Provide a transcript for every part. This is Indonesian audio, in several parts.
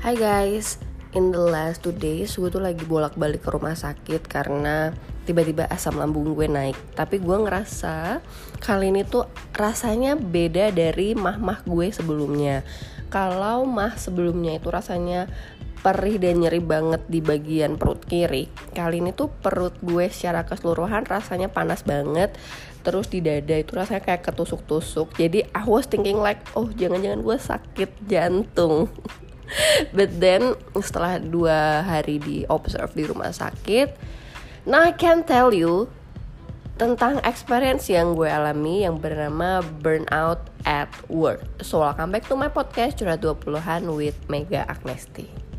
Hai guys, in the last two days gue tuh lagi bolak-balik ke rumah sakit karena tiba-tiba asam lambung gue naik. Tapi gue ngerasa kali ini tuh rasanya beda dari mah-mah gue sebelumnya. Kalau mah sebelumnya itu rasanya perih dan nyeri banget di bagian perut kiri. Kali ini tuh perut gue secara keseluruhan rasanya panas banget. Terus di dada itu rasanya kayak ketusuk-tusuk. Jadi I was thinking like, oh jangan-jangan gue sakit jantung. but then setelah dua hari di observe di rumah sakit now I can tell you tentang experience yang gue alami yang bernama burnout at work. So welcome back to my podcast curhat 20-an with Mega Agnesti.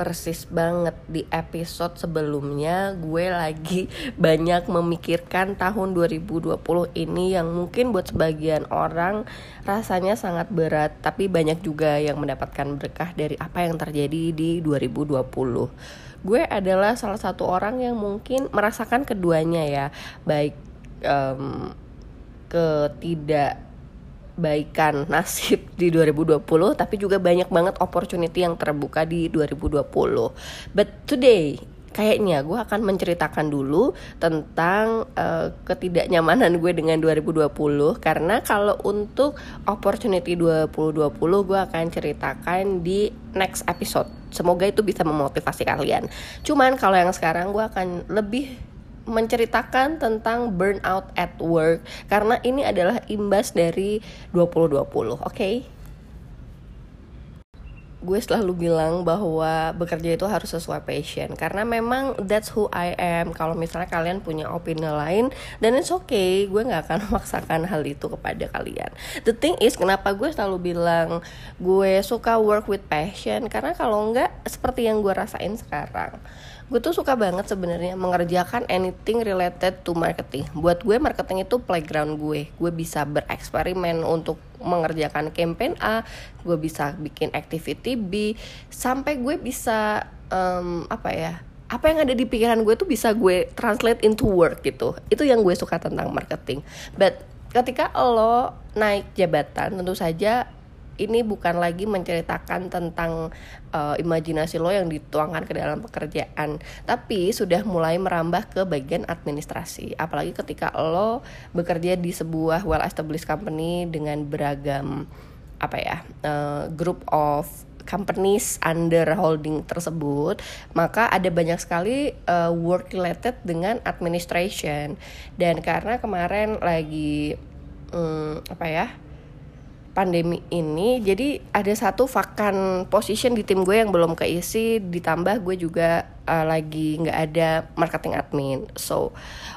Persis banget di episode sebelumnya gue lagi banyak memikirkan tahun 2020 ini yang mungkin buat sebagian orang rasanya sangat berat tapi banyak juga yang mendapatkan berkah dari apa yang terjadi di 2020 gue adalah salah satu orang yang mungkin merasakan keduanya ya baik um, ketidak baikan nasib di 2020 tapi juga banyak banget opportunity yang terbuka di 2020 but today kayaknya gue akan menceritakan dulu tentang uh, ketidaknyamanan gue dengan 2020 karena kalau untuk opportunity 2020 gue akan ceritakan di next episode. Semoga itu bisa memotivasi kalian. Cuman kalau yang sekarang gue akan lebih menceritakan tentang burnout at work. Karena ini adalah imbas dari 2020, oke? Okay? gue selalu bilang bahwa bekerja itu harus sesuai passion. Karena memang that's who I am. Kalau misalnya kalian punya opini lain dan it's okay. Gue nggak akan memaksakan hal itu kepada kalian. The thing is kenapa gue selalu bilang gue suka work with passion? Karena kalau nggak seperti yang gue rasain sekarang gue tuh suka banget sebenarnya mengerjakan anything related to marketing. Buat gue marketing itu playground gue. Gue bisa bereksperimen untuk mengerjakan campaign A, gue bisa bikin activity B, sampai gue bisa um, apa ya? Apa yang ada di pikiran gue tuh bisa gue translate into work gitu. Itu yang gue suka tentang marketing. But ketika lo naik jabatan tentu saja ini bukan lagi menceritakan tentang uh, imajinasi lo yang dituangkan ke dalam pekerjaan, tapi sudah mulai merambah ke bagian administrasi. Apalagi ketika lo bekerja di sebuah well established company dengan beragam apa ya uh, group of companies under holding tersebut, maka ada banyak sekali uh, work related dengan administration. Dan karena kemarin lagi um, apa ya? Pandemi ini jadi ada satu vakan position di tim gue yang belum keisi ditambah gue juga uh, lagi nggak ada marketing admin. So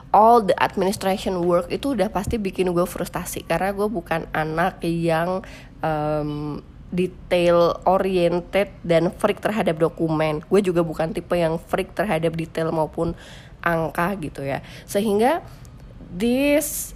all the administration work itu udah pasti bikin gue frustasi karena gue bukan anak yang um, detail oriented dan freak terhadap dokumen. Gue juga bukan tipe yang freak terhadap detail maupun angka gitu ya. Sehingga this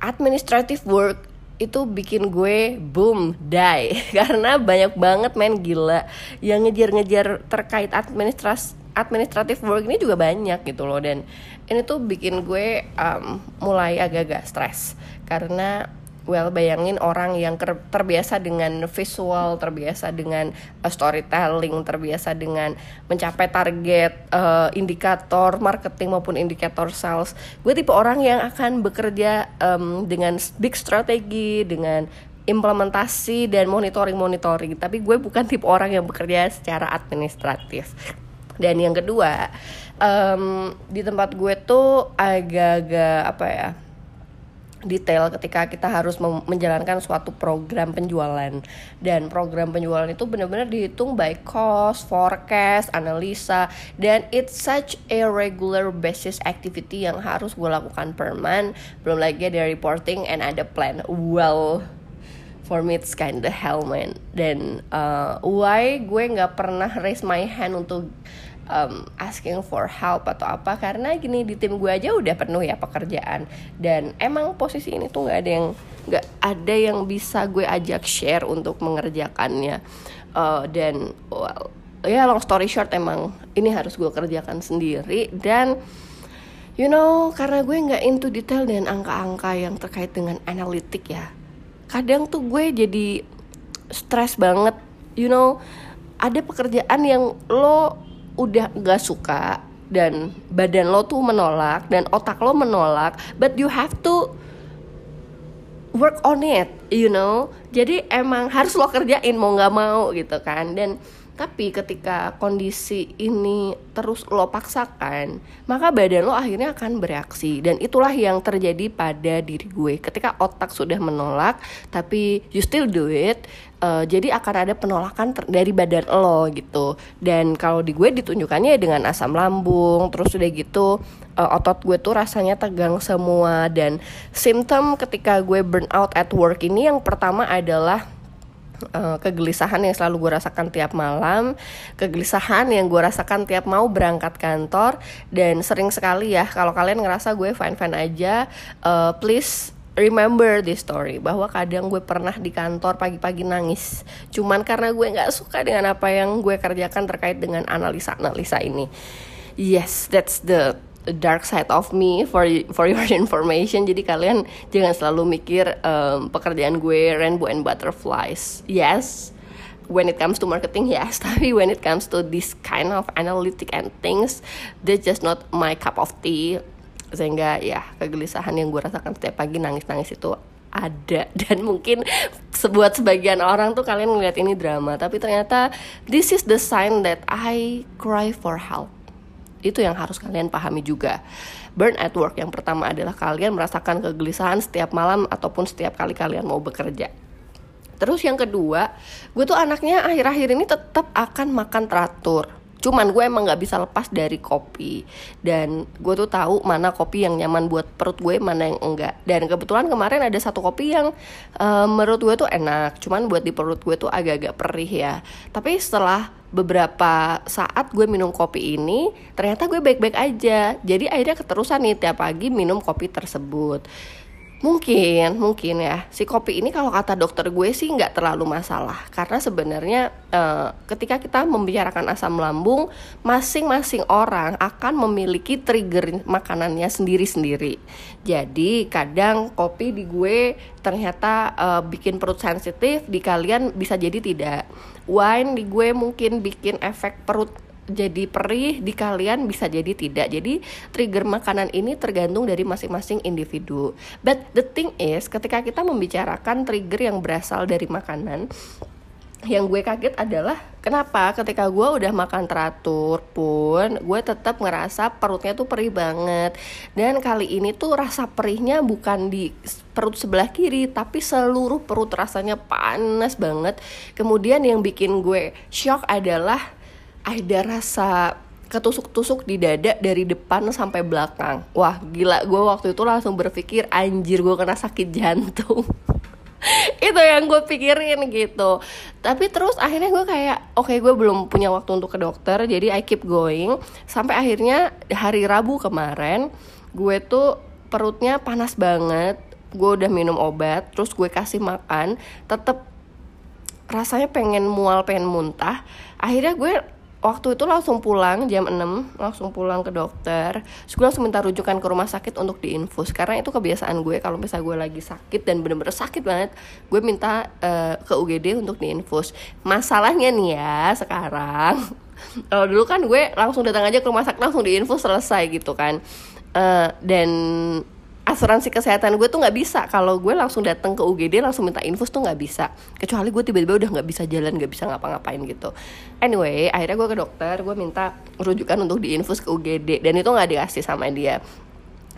administrative work itu bikin gue boom die. Karena banyak banget main gila. Yang ngejar-ngejar terkait administras administratif work ini juga banyak gitu loh. Dan ini tuh bikin gue um, mulai agak-agak stres. Karena well bayangin orang yang terbiasa dengan visual terbiasa dengan uh, storytelling terbiasa dengan mencapai target uh, indikator marketing maupun indikator sales. Gue tipe orang yang akan bekerja um, dengan big strategi dengan implementasi dan monitoring monitoring tapi gue bukan tipe orang yang bekerja secara administratif. Dan yang kedua um, di tempat gue tuh agak-agak apa ya detail ketika kita harus menjalankan suatu program penjualan. Dan program penjualan itu benar-benar dihitung by cost, forecast, analisa dan it's such a regular basis activity yang harus gue lakukan per month. Belum lagi ada reporting and ada plan. Well for me it's kinda hell man. Dan uh, why gue nggak pernah raise my hand untuk um, asking for help atau apa karena gini di tim gue aja udah penuh ya pekerjaan. Dan emang posisi ini tuh nggak ada yang nggak ada yang bisa gue ajak share untuk mengerjakannya. Uh, dan well ya long story short emang ini harus gue kerjakan sendiri. Dan you know karena gue nggak into detail dan angka-angka yang terkait dengan analitik ya kadang tuh gue jadi stres banget. You know ada pekerjaan yang lo udah gak suka dan badan lo tuh menolak dan otak lo menolak but you have to work on it you know? Jadi emang harus lo kerjain mau nggak mau gitu kan. Dan tapi ketika kondisi ini terus lo paksakan, maka badan lo akhirnya akan bereaksi. Dan itulah yang terjadi pada diri gue. Ketika otak sudah menolak, tapi you still do it, uh, jadi akan ada penolakan dari badan lo gitu. Dan kalau di gue ditunjukkannya dengan asam lambung, terus udah gitu uh, otot gue tuh rasanya tegang semua dan simptom ketika gue burn out at work ini yang pertama adalah uh, kegelisahan yang selalu gue rasakan tiap malam, kegelisahan yang gue rasakan tiap mau berangkat kantor dan sering sekali ya kalau kalian ngerasa gue fine fine aja, uh, please remember this story bahwa kadang gue pernah di kantor pagi-pagi nangis. Cuman karena gue nggak suka dengan apa yang gue kerjakan terkait dengan analisa-analisa ini. Yes that's the dark side of me for for your information. Jadi kalian jangan selalu mikir um, pekerjaan gue rainbow and butterflies. Yes when it comes to marketing yes. Tapi when it comes to this kind of analytic and things that's just not my cup of tea sehingga ya kegelisahan yang gue rasakan setiap pagi nangis-nangis itu ada dan mungkin sebuat sebagian orang tuh kalian ngeliat ini drama tapi ternyata this is the sign that I cry for help itu yang harus kalian pahami juga. Burn at work yang pertama adalah kalian merasakan kegelisahan setiap malam ataupun setiap kali kalian mau bekerja. Terus yang kedua, gue tuh anaknya akhir-akhir ini tetap akan makan teratur cuman gue emang nggak bisa lepas dari kopi. Dan gue tuh tahu mana kopi yang nyaman buat perut gue mana yang enggak. Dan kebetulan kemarin ada satu kopi yang uh, menurut gue tuh enak. Cuman buat di perut gue tuh agak-agak perih ya. Tapi setelah beberapa saat gue minum kopi ini ternyata gue baik-baik aja. Jadi akhirnya keterusan nih tiap pagi minum kopi tersebut Mungkin, mungkin ya. Si kopi ini kalau kata dokter gue sih nggak terlalu masalah karena sebenarnya uh, ketika kita membicarakan asam lambung, masing-masing orang akan memiliki trigger makanannya sendiri-sendiri. Jadi kadang kopi di gue ternyata uh, bikin perut sensitif, di kalian bisa jadi tidak. Wine di gue mungkin bikin efek perut jadi perih di kalian bisa jadi tidak. Jadi trigger makanan ini tergantung dari masing-masing individu. But the thing is ketika kita membicarakan trigger yang berasal dari makanan yang gue kaget adalah kenapa ketika gue udah makan teratur pun gue tetap ngerasa perutnya tuh perih banget dan kali ini tuh rasa perihnya bukan di perut sebelah kiri tapi seluruh perut rasanya panas banget kemudian yang bikin gue shock adalah ada rasa ketusuk-tusuk di dada dari depan sampai belakang. Wah gila gue waktu itu langsung berpikir anjir gue kena sakit jantung. itu yang gue pikirin gitu tapi terus akhirnya gue kayak oke okay, gue belum punya waktu untuk ke dokter jadi I keep going sampai akhirnya hari Rabu kemarin gue tuh perutnya panas banget gue udah minum obat terus gue kasih makan tetep rasanya pengen mual pengen muntah akhirnya gue waktu itu langsung pulang jam 6 langsung pulang ke dokter. Terus gue langsung minta rujukan ke rumah sakit untuk diinfus. Karena itu kebiasaan gue kalau misalnya gue lagi sakit dan bener-bener sakit banget gue minta uh, ke UGD untuk diinfus. Masalahnya nih ya sekarang kalau dulu kan gue langsung datang aja ke rumah sakit langsung diinfus selesai gitu kan. Uh, dan asuransi kesehatan gue tuh nggak bisa. Kalau gue langsung datang ke UGD langsung minta infus tuh nggak bisa. Kecuali gue tiba-tiba udah nggak bisa jalan nggak bisa ngapa-ngapain gitu. Anyway akhirnya gue ke dokter gue minta rujukan untuk diinfus ke UGD dan itu nggak dikasih sama dia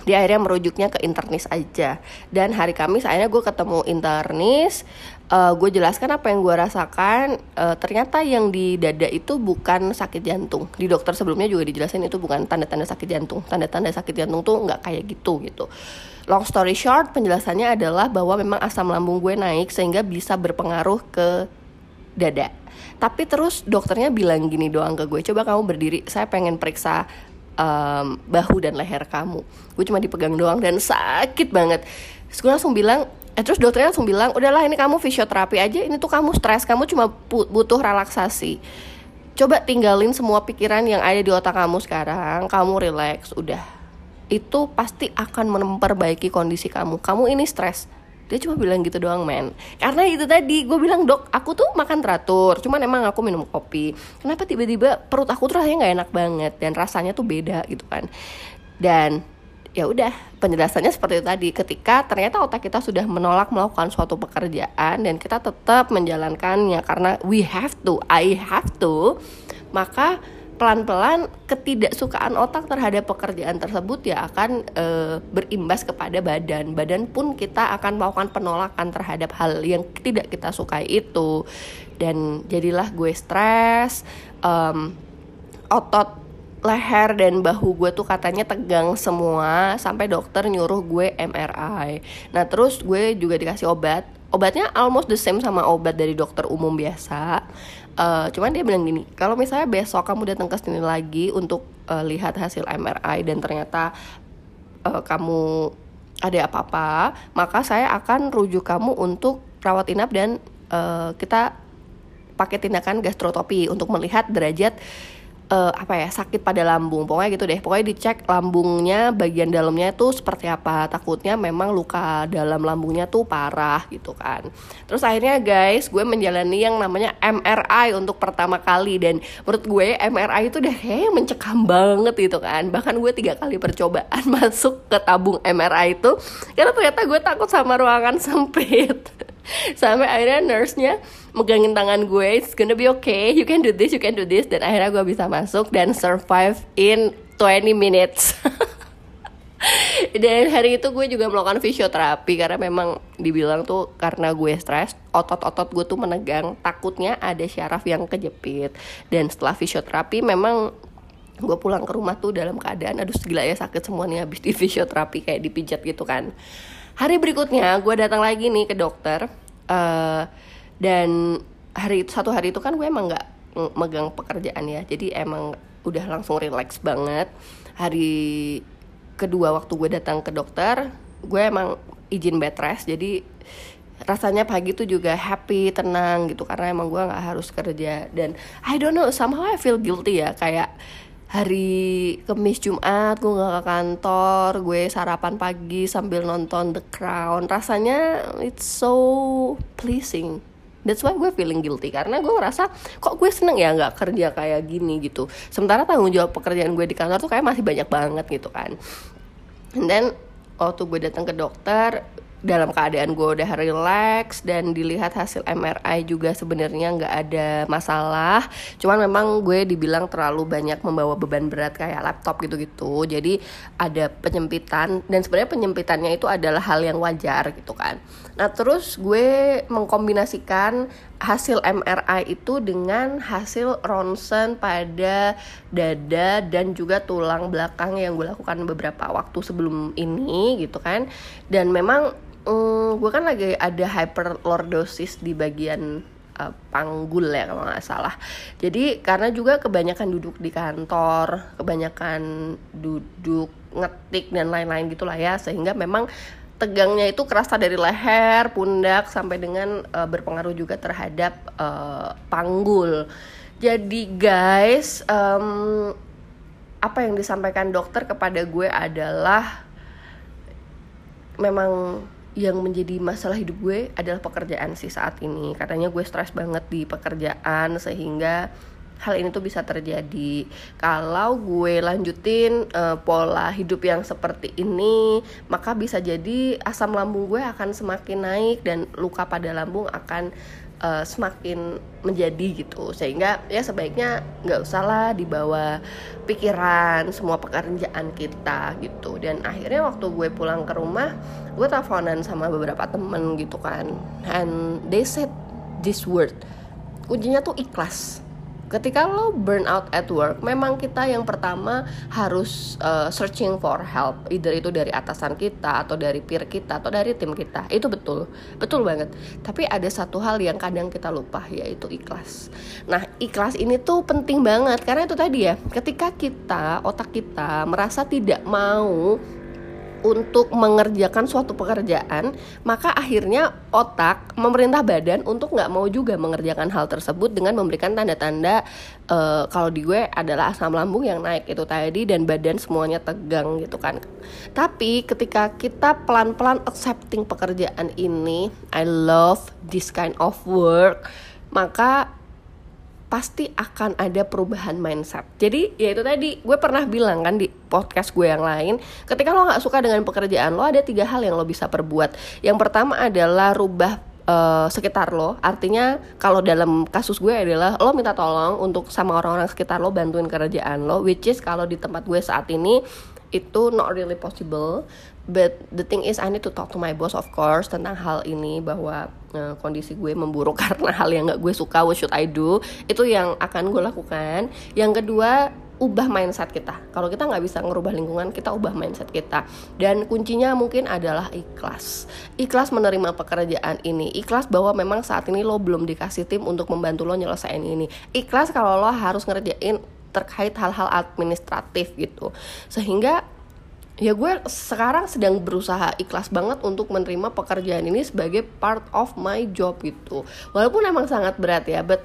dia akhirnya merujuknya ke internis aja. Dan hari Kamis akhirnya gue ketemu internis uh, gue jelaskan apa yang gue rasakan. Uh, ternyata yang di dada itu bukan sakit jantung. Di dokter sebelumnya juga dijelasin itu bukan tanda-tanda sakit jantung. Tanda-tanda sakit jantung tuh nggak kayak gitu gitu. Long story short penjelasannya adalah bahwa memang asam lambung gue naik sehingga bisa berpengaruh ke dada. Tapi terus dokternya bilang gini doang ke gue coba kamu berdiri saya pengen periksa um, bahu dan leher kamu. Gue cuma dipegang doang dan sakit banget. Terus gue langsung bilang eh terus dokternya langsung bilang udahlah ini kamu fisioterapi aja ini tuh kamu stres kamu cuma butuh relaksasi. Coba tinggalin semua pikiran yang ada di otak kamu sekarang kamu relax udah. Itu pasti akan memperbaiki kondisi kamu. Kamu ini stres dia cuma bilang gitu doang men. Karena itu tadi gue bilang dok aku tuh makan teratur cuman emang aku minum kopi. Kenapa tiba-tiba perut aku tuh rasanya nggak enak banget dan rasanya tuh beda gitu kan. Dan ya udah penjelasannya seperti itu tadi. Ketika ternyata otak kita sudah menolak melakukan suatu pekerjaan dan kita tetap menjalankannya karena we have to I have to maka pelan-pelan ketidaksukaan otak terhadap pekerjaan tersebut ya akan e, berimbas kepada badan. Badan pun kita akan melakukan penolakan terhadap hal yang tidak kita sukai itu. Dan jadilah gue stres, um, otot leher dan bahu gue tuh katanya tegang semua sampai dokter nyuruh gue MRI. Nah terus gue juga dikasih obat. Obatnya almost the same sama obat dari dokter umum biasa. Uh, cuman dia bilang gini, kalau misalnya besok kamu datang ke sini lagi untuk uh, lihat hasil MRI dan ternyata uh, kamu ada apa-apa, maka saya akan rujuk kamu untuk rawat inap dan uh, kita pakai tindakan gastrotopi untuk melihat derajat uh, apa ya sakit pada lambung. Pokoknya gitu deh. Pokoknya dicek lambungnya bagian dalamnya tuh seperti apa. Takutnya memang luka dalam lambungnya tuh parah gitu kan. Terus akhirnya guys gue menjalani yang namanya MRI untuk pertama kali. Dan menurut gue MRI itu udah kayak mencekam banget gitu kan. Bahkan gue tiga kali percobaan masuk ke tabung MRI itu. Karena ternyata gue takut sama ruangan sempit sampai akhirnya nurse-nya megangin tangan gue it's gonna be okay. You can do this you can do this. Dan akhirnya gue bisa masuk dan survive in 20 minutes. Dan hari itu gue juga melakukan fisioterapi karena memang dibilang tuh karena gue stres otot-otot gue tuh menegang. Takutnya ada syaraf yang kejepit. Dan setelah fisioterapi memang gue pulang ke rumah tuh dalam keadaan aduh gila ya sakit semua nih habis di fisioterapi kayak dipijat gitu kan. Hari berikutnya gue datang lagi nih ke dokter uh, dan hari itu satu hari itu kan gue emang nggak megang pekerjaan ya. Jadi emang udah langsung relax banget. Hari kedua waktu gue datang ke dokter gue emang izin bed rest. Jadi rasanya pagi tuh juga happy tenang gitu. Karena emang gue nggak harus kerja. Dan I don't know somehow I feel guilty ya. Kayak hari Kamis Jumat gue gak ke kantor gue sarapan pagi sambil nonton The Crown rasanya it's so pleasing That's why gue feeling guilty karena gue ngerasa kok gue seneng ya nggak kerja kayak gini gitu. Sementara tanggung jawab pekerjaan gue di kantor tuh kayak masih banyak banget gitu kan. And then waktu gue datang ke dokter dalam keadaan gue udah relax dan dilihat hasil MRI juga sebenarnya nggak ada masalah. Cuman memang gue dibilang terlalu banyak membawa beban berat kayak laptop gitu-gitu. Jadi ada penyempitan dan sebenarnya penyempitannya itu adalah hal yang wajar gitu kan. Nah terus gue mengkombinasikan hasil MRI itu dengan hasil ronsen pada dada dan juga tulang belakang yang gue lakukan beberapa waktu sebelum ini gitu kan. Dan memang mm, gue kan lagi ada hyperlordosis di bagian uh, panggul ya kalau nggak salah. Jadi karena juga kebanyakan duduk di kantor, kebanyakan duduk ngetik dan lain-lain gitulah ya, sehingga memang tegangnya itu kerasa dari leher, pundak sampai dengan uh, berpengaruh juga terhadap uh, panggul. Jadi guys, um, apa yang disampaikan dokter kepada gue adalah memang yang menjadi masalah hidup gue adalah pekerjaan sih saat ini. Katanya gue stres banget di pekerjaan sehingga hal ini tuh bisa terjadi. Kalau gue lanjutin uh, pola hidup yang seperti ini maka bisa jadi asam lambung gue akan semakin naik dan luka pada lambung akan uh, semakin menjadi gitu. Sehingga ya sebaiknya nggak usah lah dibawa pikiran semua pekerjaan kita gitu. Dan akhirnya waktu gue pulang ke rumah gue teleponan sama beberapa temen gitu kan. And they said this word. Kuncinya tuh ikhlas ketika lo burn out at work memang kita yang pertama harus uh, searching for help. Either itu dari atasan kita atau dari peer kita atau dari tim kita. Itu betul. Betul banget. Tapi ada satu hal yang kadang kita lupa yaitu ikhlas. Nah ikhlas ini tuh penting banget. Karena itu tadi ya ketika kita otak kita merasa tidak mau untuk mengerjakan suatu pekerjaan, maka akhirnya otak memerintah badan untuk nggak mau juga mengerjakan hal tersebut dengan memberikan tanda-tanda uh, kalau di gue adalah asam lambung yang naik itu tadi dan badan semuanya tegang gitu kan. Tapi ketika kita pelan-pelan accepting pekerjaan ini, I love this kind of work, maka pasti akan ada perubahan mindset. Jadi ya itu tadi gue pernah bilang kan di podcast gue yang lain, ketika lo nggak suka dengan pekerjaan lo ada tiga hal yang lo bisa perbuat. Yang pertama adalah rubah uh, sekitar lo. Artinya kalau dalam kasus gue adalah lo minta tolong untuk sama orang-orang sekitar lo bantuin kerjaan lo, which is kalau di tempat gue saat ini itu not really possible but the thing is I need to talk to my boss of course tentang hal ini bahwa uh, kondisi gue memburuk karena hal yang gak gue suka what should I do? Itu yang akan gue lakukan. Yang kedua ubah mindset kita. Kalau kita nggak bisa ngerubah lingkungan kita ubah mindset kita. Dan kuncinya mungkin adalah ikhlas. Ikhlas menerima pekerjaan ini. Ikhlas bahwa memang saat ini lo belum dikasih tim untuk membantu lo nyelesain ini. Ikhlas kalau lo harus ngerjain terkait hal-hal administratif gitu. Sehingga ya gue sekarang sedang berusaha ikhlas banget untuk menerima pekerjaan ini sebagai part of my job gitu. Walaupun emang sangat berat ya but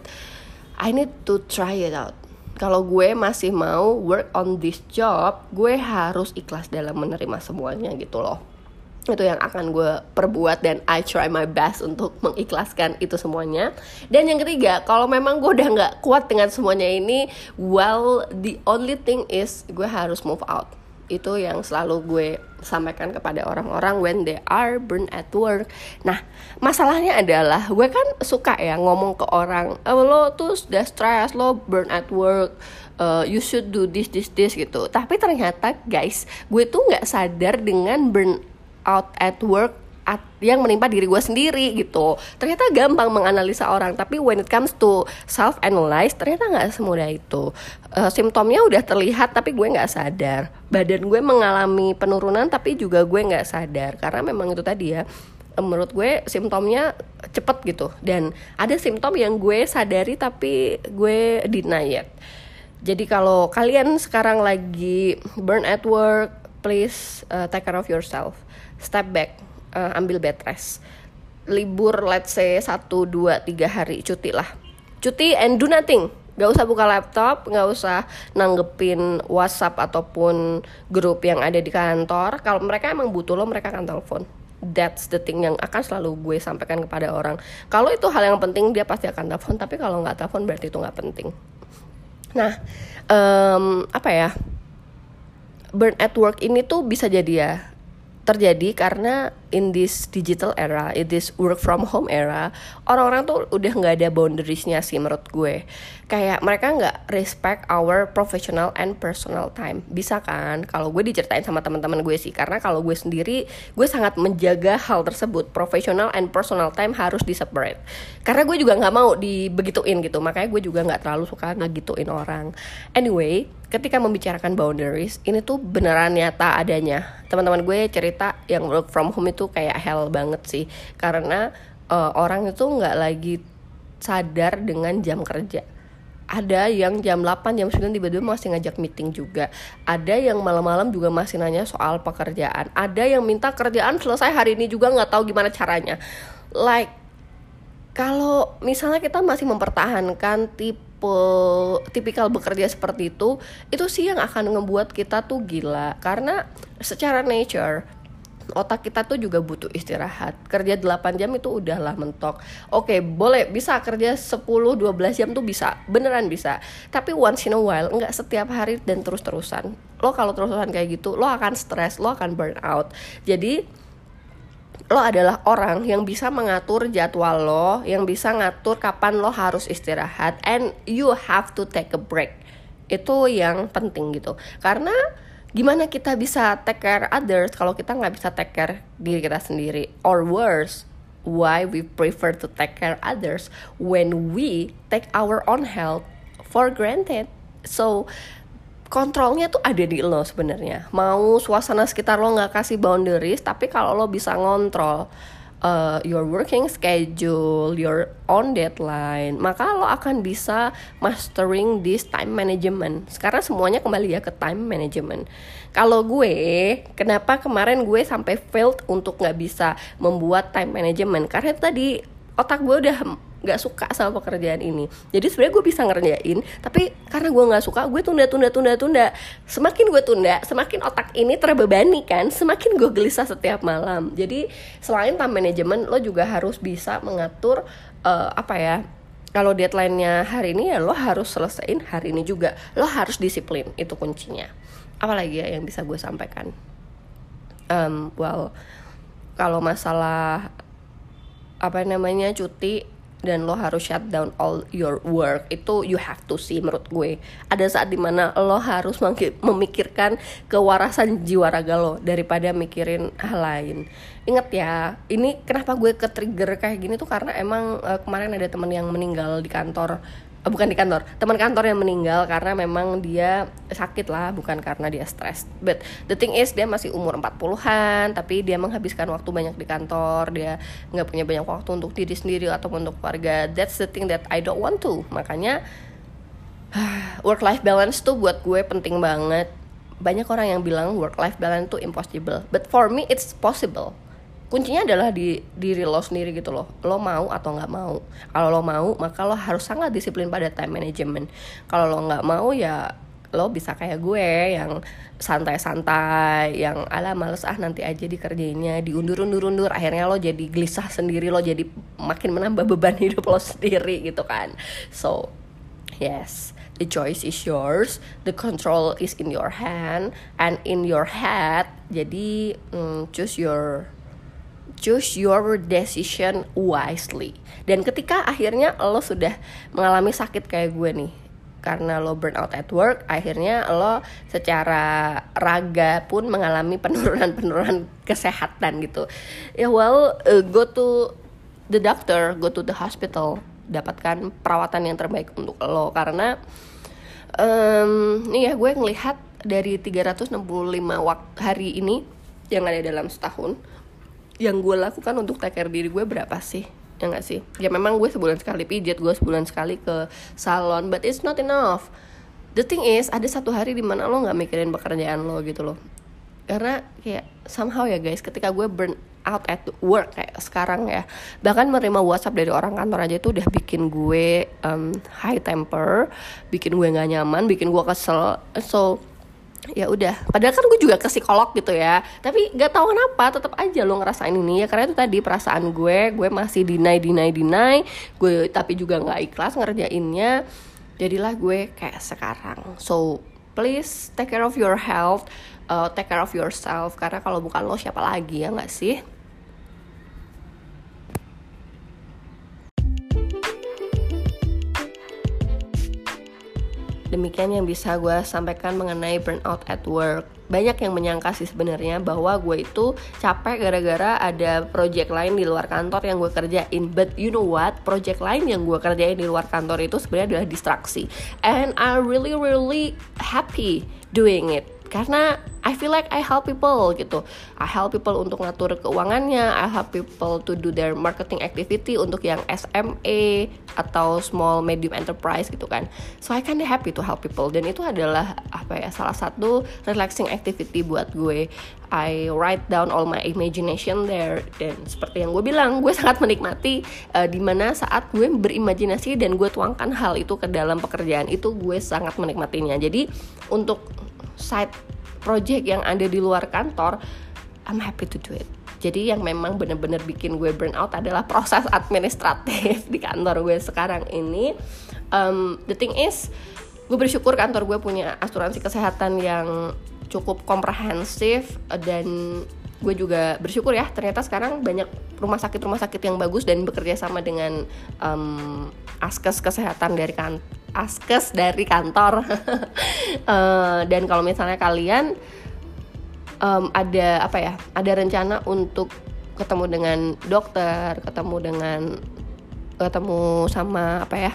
I need to try it out. Kalau gue masih mau work on this job gue harus ikhlas dalam menerima semuanya gitu loh. Itu yang akan gue perbuat dan I try my best untuk mengikhlaskan itu semuanya. Dan yang ketiga kalau memang gue udah nggak kuat dengan semuanya ini well the only thing is gue harus move out itu yang selalu gue sampaikan kepada orang-orang when they are burn at work. Nah, masalahnya adalah gue kan suka ya ngomong ke orang, oh, lo tuh sudah stress, lo burn at work, uh, you should do this, this, this gitu. Tapi ternyata guys, gue tuh nggak sadar dengan burn out at work yang menimpa diri gue sendiri gitu. Ternyata gampang menganalisa orang tapi when it comes to self analyze ternyata nggak semudah itu. Uh, simptomnya udah terlihat tapi gue nggak sadar. Badan gue mengalami penurunan tapi juga gue nggak sadar. Karena memang itu tadi ya menurut gue simptomnya cepet gitu. Dan ada simptom yang gue sadari tapi gue deny jadi kalau kalian sekarang lagi burn at work please uh, take care of yourself. Step back uh, ambil bed rest libur let's say 1, 2, 3 hari cuti lah cuti and do nothing Gak usah buka laptop, gak usah nanggepin WhatsApp ataupun grup yang ada di kantor. Kalau mereka emang butuh lo, mereka akan telepon. That's the thing yang akan selalu gue sampaikan kepada orang. Kalau itu hal yang penting, dia pasti akan telepon. Tapi kalau nggak telepon, berarti itu nggak penting. Nah, um, apa ya? Burn at work ini tuh bisa jadi ya terjadi karena in this digital era, in this work from home era, orang-orang tuh udah nggak ada boundariesnya sih menurut gue. Kayak mereka nggak respect our professional and personal time. Bisa kan? Kalau gue diceritain sama teman-teman gue sih, karena kalau gue sendiri, gue sangat menjaga hal tersebut. Professional and personal time harus di separate. Karena gue juga nggak mau dibegituin gitu, makanya gue juga nggak terlalu suka ngegituin orang. Anyway, ketika membicarakan boundaries ini tuh beneran nyata adanya teman-teman gue cerita yang work from home itu kayak hell banget sih karena uh, orang itu nggak lagi sadar dengan jam kerja ada yang jam 8 jam 9 tiba-tiba masih ngajak meeting juga. Ada yang malam-malam juga masih nanya soal pekerjaan. Ada yang minta kerjaan selesai hari ini juga nggak tahu gimana caranya. Like kalau misalnya kita masih mempertahankan tipe tipikal bekerja seperti itu itu sih yang akan ngebuat kita tuh gila. Karena secara nature otak kita tuh juga butuh istirahat. Kerja 8 jam itu udahlah mentok. Oke boleh bisa kerja 10 12 jam tuh bisa beneran bisa. Tapi once in a while nggak setiap hari dan terus-terusan. Lo kalau terusan kayak gitu lo akan stres lo akan burn out. Jadi lo adalah orang yang bisa mengatur jadwal lo, yang bisa ngatur kapan lo harus istirahat, and you have to take a break. Itu yang penting gitu. Karena gimana kita bisa take care others kalau kita nggak bisa take care diri kita sendiri, or worse, why we prefer to take care others when we take our own health for granted. So kontrolnya tuh ada di lo sebenarnya mau suasana sekitar lo nggak kasih boundaries tapi kalau lo bisa ngontrol uh, your working schedule, your own deadline, maka lo akan bisa mastering this time management. Sekarang semuanya kembali ya ke time management. Kalau gue, kenapa kemarin gue sampai failed untuk nggak bisa membuat time management? Karena tadi otak gue udah nggak suka sama pekerjaan ini. Jadi sebenarnya gue bisa ngerjain tapi karena gue nggak suka gue tunda tunda tunda tunda. Semakin gue tunda semakin otak ini terbebani kan semakin gue gelisah setiap malam. Jadi selain time management lo juga harus bisa mengatur uh, apa ya kalau deadline-nya hari ini ya lo harus selesaiin hari ini juga. Lo harus disiplin itu kuncinya. Apalagi ya yang bisa gue sampaikan. Um, well kalau masalah apa namanya cuti dan lo harus shut down all your work. Itu you have to see menurut gue. Ada saat di mana lo harus memikirkan kewarasan jiwa raga lo daripada mikirin hal lain. Inget ya ini kenapa gue ke trigger kayak gini tuh karena emang uh, kemarin ada teman yang meninggal di kantor bukan di kantor. Teman kantor yang meninggal karena memang dia sakit lah bukan karena dia stres. But the thing is dia masih umur 40-an tapi dia menghabiskan waktu banyak di kantor. Dia nggak punya banyak waktu untuk diri sendiri atau untuk keluarga. That's the thing that I don't want to. Makanya work life balance tuh buat gue penting banget. Banyak orang yang bilang work life balance tuh impossible. But for me it's possible kuncinya adalah di diri lo sendiri gitu loh. Lo mau atau nggak mau. Kalau lo mau maka lo harus sangat disiplin pada time management. Kalau lo nggak mau ya lo bisa kayak gue yang santai-santai yang ala males ah nanti aja dikerjainnya diundur-undur-undur. Akhirnya lo jadi gelisah sendiri lo jadi makin menambah beban hidup lo sendiri gitu kan. So yes the choice is yours the control is in your hand and in your head. Jadi mm, choose your choose your decision wisely. Dan ketika akhirnya lo sudah mengalami sakit kayak gue nih karena lo burn out at work akhirnya lo secara raga pun mengalami penurunan-penurunan kesehatan gitu. Ya well uh, go to the doctor go to the hospital. Dapatkan perawatan yang terbaik untuk lo. Karena um, nih ya gue ngelihat dari 365 waktu hari ini yang ada dalam setahun yang gue lakukan untuk take care diri gue berapa sih? Ya gak sih? Ya memang gue sebulan sekali pijat gue sebulan sekali ke salon but it's not enough. The thing is ada satu hari di mana lo nggak mikirin pekerjaan lo gitu loh. Karena kayak somehow ya guys ketika gue burn out at work kayak sekarang ya bahkan menerima WhatsApp dari orang kantor aja itu udah bikin gue um, high temper bikin gue nggak nyaman bikin gue kesel. So ya udah padahal kan gue juga ke psikolog gitu ya. Tapi nggak tahu kenapa tetap aja lo ngerasain ini ya. Karena itu tadi perasaan gue gue masih deny deny deny. Gue tapi juga nggak ikhlas ngerjainnya. Jadilah gue kayak sekarang. So please take care of your health uh, take care of yourself. Karena kalau bukan lo siapa lagi ya nggak sih demikian yang bisa gue sampaikan mengenai burnout at work. Banyak yang menyangka sih sebenarnya bahwa gue itu capek gara-gara ada project lain di luar kantor yang gue kerjain. But you know what? Project lain yang gue kerjain di luar kantor itu sebenarnya adalah distraksi. And I really really happy doing it karena I feel like I help people gitu. I help people untuk ngatur keuangannya. I help people to do their marketing activity untuk yang SME atau small medium enterprise gitu kan. So I kinda happy to help people. Dan itu adalah apa ya salah satu relaxing activity buat gue. I write down all my imagination there. Dan seperti yang gue bilang gue sangat menikmati uh, di mana saat gue berimajinasi dan gue tuangkan hal itu ke dalam pekerjaan itu gue sangat menikmatinya. Jadi untuk side project yang ada di luar kantor I'm happy to do it. Jadi yang memang bener-bener bikin gue burn out adalah proses administratif di kantor gue sekarang ini. Um, the thing is gue bersyukur kantor gue punya asuransi kesehatan yang cukup komprehensif dan gue juga bersyukur ya ternyata sekarang banyak rumah sakit rumah sakit yang bagus dan bekerja sama dengan um, askes kesehatan dari kan askes dari kantor. Uh, dan kalau misalnya kalian um, ada apa ya ada rencana untuk ketemu dengan dokter ketemu dengan ketemu sama apa ya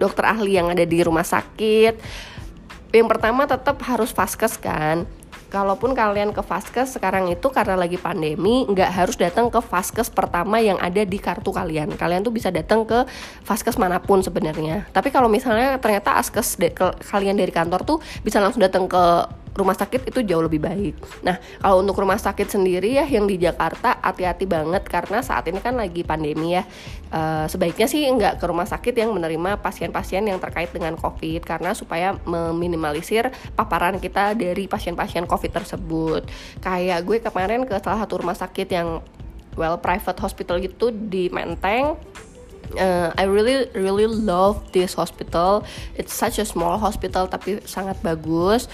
dokter ahli yang ada di rumah sakit yang pertama tetap harus vaskes kan kalaupun kalian ke vaskes sekarang itu karena lagi pandemi nggak harus datang ke vaskes pertama yang ada di kartu kalian. Kalian tuh bisa datang ke vaskes mana pun sebenarnya. Tapi kalau misalnya ternyata askes kalian dari kantor tuh bisa langsung datang ke rumah sakit itu jauh lebih baik. Nah, kalau untuk rumah sakit sendiri ya yang di Jakarta hati-hati banget karena saat ini kan lagi pandemi ya. Uh, sebaiknya sih nggak ke rumah sakit yang menerima pasien-pasien yang terkait dengan COVID karena supaya meminimalisir paparan kita dari pasien-pasien COVID tersebut. Kayak gue kemarin ke salah satu rumah sakit yang well private hospital gitu di Menteng uh, I really really love this hospital. It's such a small hospital tapi sangat bagus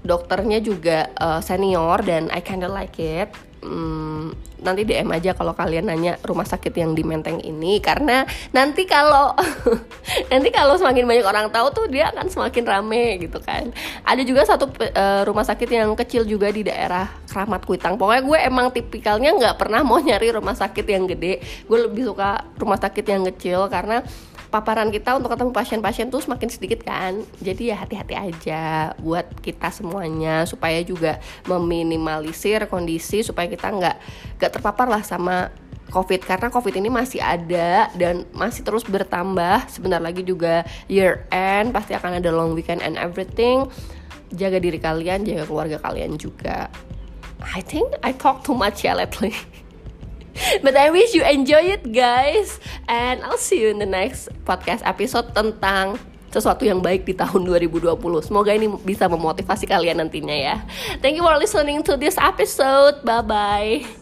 dokternya juga uh, senior dan I kinda like it. Hmm, nanti DM aja kalau kalian nanya rumah sakit yang di Menteng ini karena nanti kalau nanti kalau semakin banyak orang tahu tuh dia akan semakin rame gitu kan. Ada juga satu uh, rumah sakit yang kecil juga di daerah Keramat Kuitang. Pokoknya gue emang tipikalnya nggak pernah mau nyari rumah sakit yang gede. Gue lebih suka rumah sakit yang kecil karena paparan kita untuk ketemu pasien-pasien tuh semakin sedikit kan jadi ya hati-hati aja buat kita semuanya supaya juga meminimalisir kondisi supaya kita nggak nggak terpapar lah sama COVID karena COVID ini masih ada dan masih terus bertambah. Sebentar lagi juga year end pasti akan ada long weekend and everything. Jaga diri kalian, jaga keluarga kalian juga. I think I talk too much ya lately. But I wish you enjoy it guys. And I'll see you in the next podcast episode tentang sesuatu yang baik di tahun 2020 Semoga ini bisa memotivasi kalian nantinya ya. Thank you for listening to this episode. Bye-bye